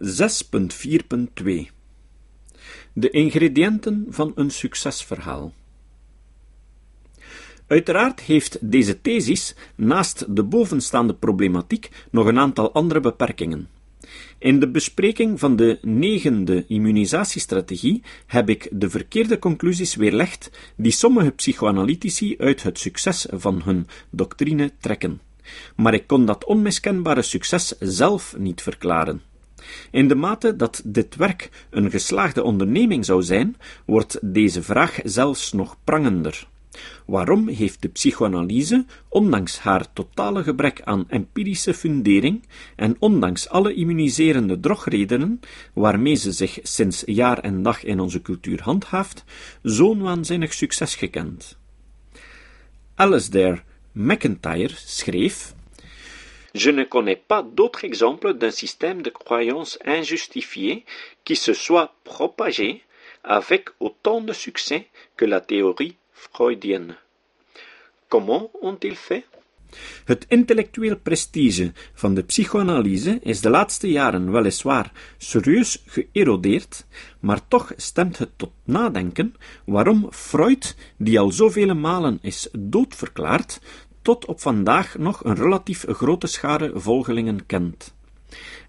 6.4.2 De ingrediënten van een succesverhaal. Uiteraard heeft deze thesis naast de bovenstaande problematiek nog een aantal andere beperkingen. In de bespreking van de negende immunisatiestrategie heb ik de verkeerde conclusies weerlegd die sommige psychoanalytici uit het succes van hun doctrine trekken. Maar ik kon dat onmiskenbare succes zelf niet verklaren. In de mate dat dit werk een geslaagde onderneming zou zijn, wordt deze vraag zelfs nog prangender. Waarom heeft de psychoanalyse, ondanks haar totale gebrek aan empirische fundering en ondanks alle immuniserende drogredenen waarmee ze zich sinds jaar en dag in onze cultuur handhaaft, zo'n waanzinnig succes gekend? Alasdair MacIntyre schreef Je ne connais pas d'autre exemple d'un système de croyance injustifiée qui se soit propagé avec autant de succès que la théorie freudienne. Comment ont-ils fait? Het intellectueel prestige van de psychoanalyse is de laatste jaren weliswaar serieus geërodeerd, maar toch stemt het tot nadenken waarom Freud, die al zoveel malen is doodverklaard, tot op vandaag nog een relatief grote schare volgelingen kent.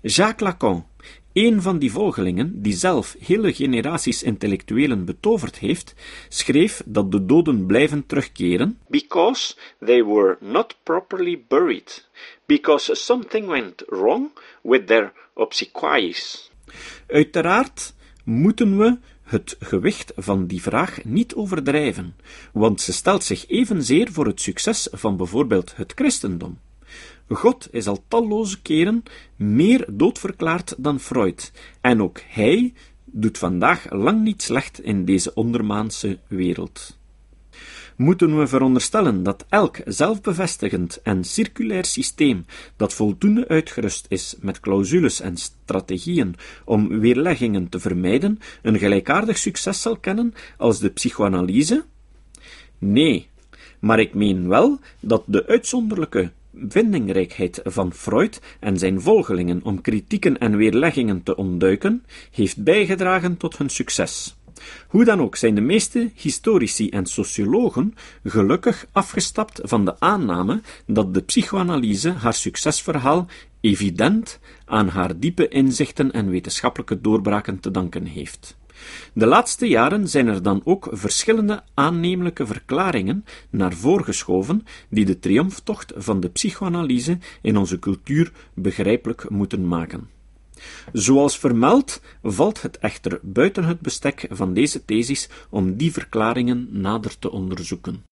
Jacques Lacan, een van die volgelingen, die zelf hele generaties intellectuelen betoverd heeft, schreef dat de doden blijven terugkeren, because they were not properly buried, because something went wrong with their obsequies. Uiteraard moeten we het gewicht van die vraag niet overdrijven, want ze stelt zich evenzeer voor het succes van bijvoorbeeld het christendom. God is al talloze keren meer doodverklaard dan Freud, en ook hij doet vandaag lang niet slecht in deze ondermaanse wereld. Moeten we veronderstellen dat elk zelfbevestigend en circulair systeem dat voldoende uitgerust is met clausules en strategieën om weerleggingen te vermijden, een gelijkaardig succes zal kennen als de psychoanalyse? Nee, maar ik meen wel dat de uitzonderlijke vindingrijkheid van Freud en zijn volgelingen om kritieken en weerleggingen te ontduiken, heeft bijgedragen tot hun succes. Hoe dan ook zijn de meeste historici en sociologen gelukkig afgestapt van de aanname dat de psychoanalyse haar succesverhaal evident aan haar diepe inzichten en wetenschappelijke doorbraken te danken heeft. De laatste jaren zijn er dan ook verschillende aannemelijke verklaringen naar voren geschoven die de triomftocht van de psychoanalyse in onze cultuur begrijpelijk moeten maken. Zoals vermeld valt het echter buiten het bestek van deze thesis om die verklaringen nader te onderzoeken.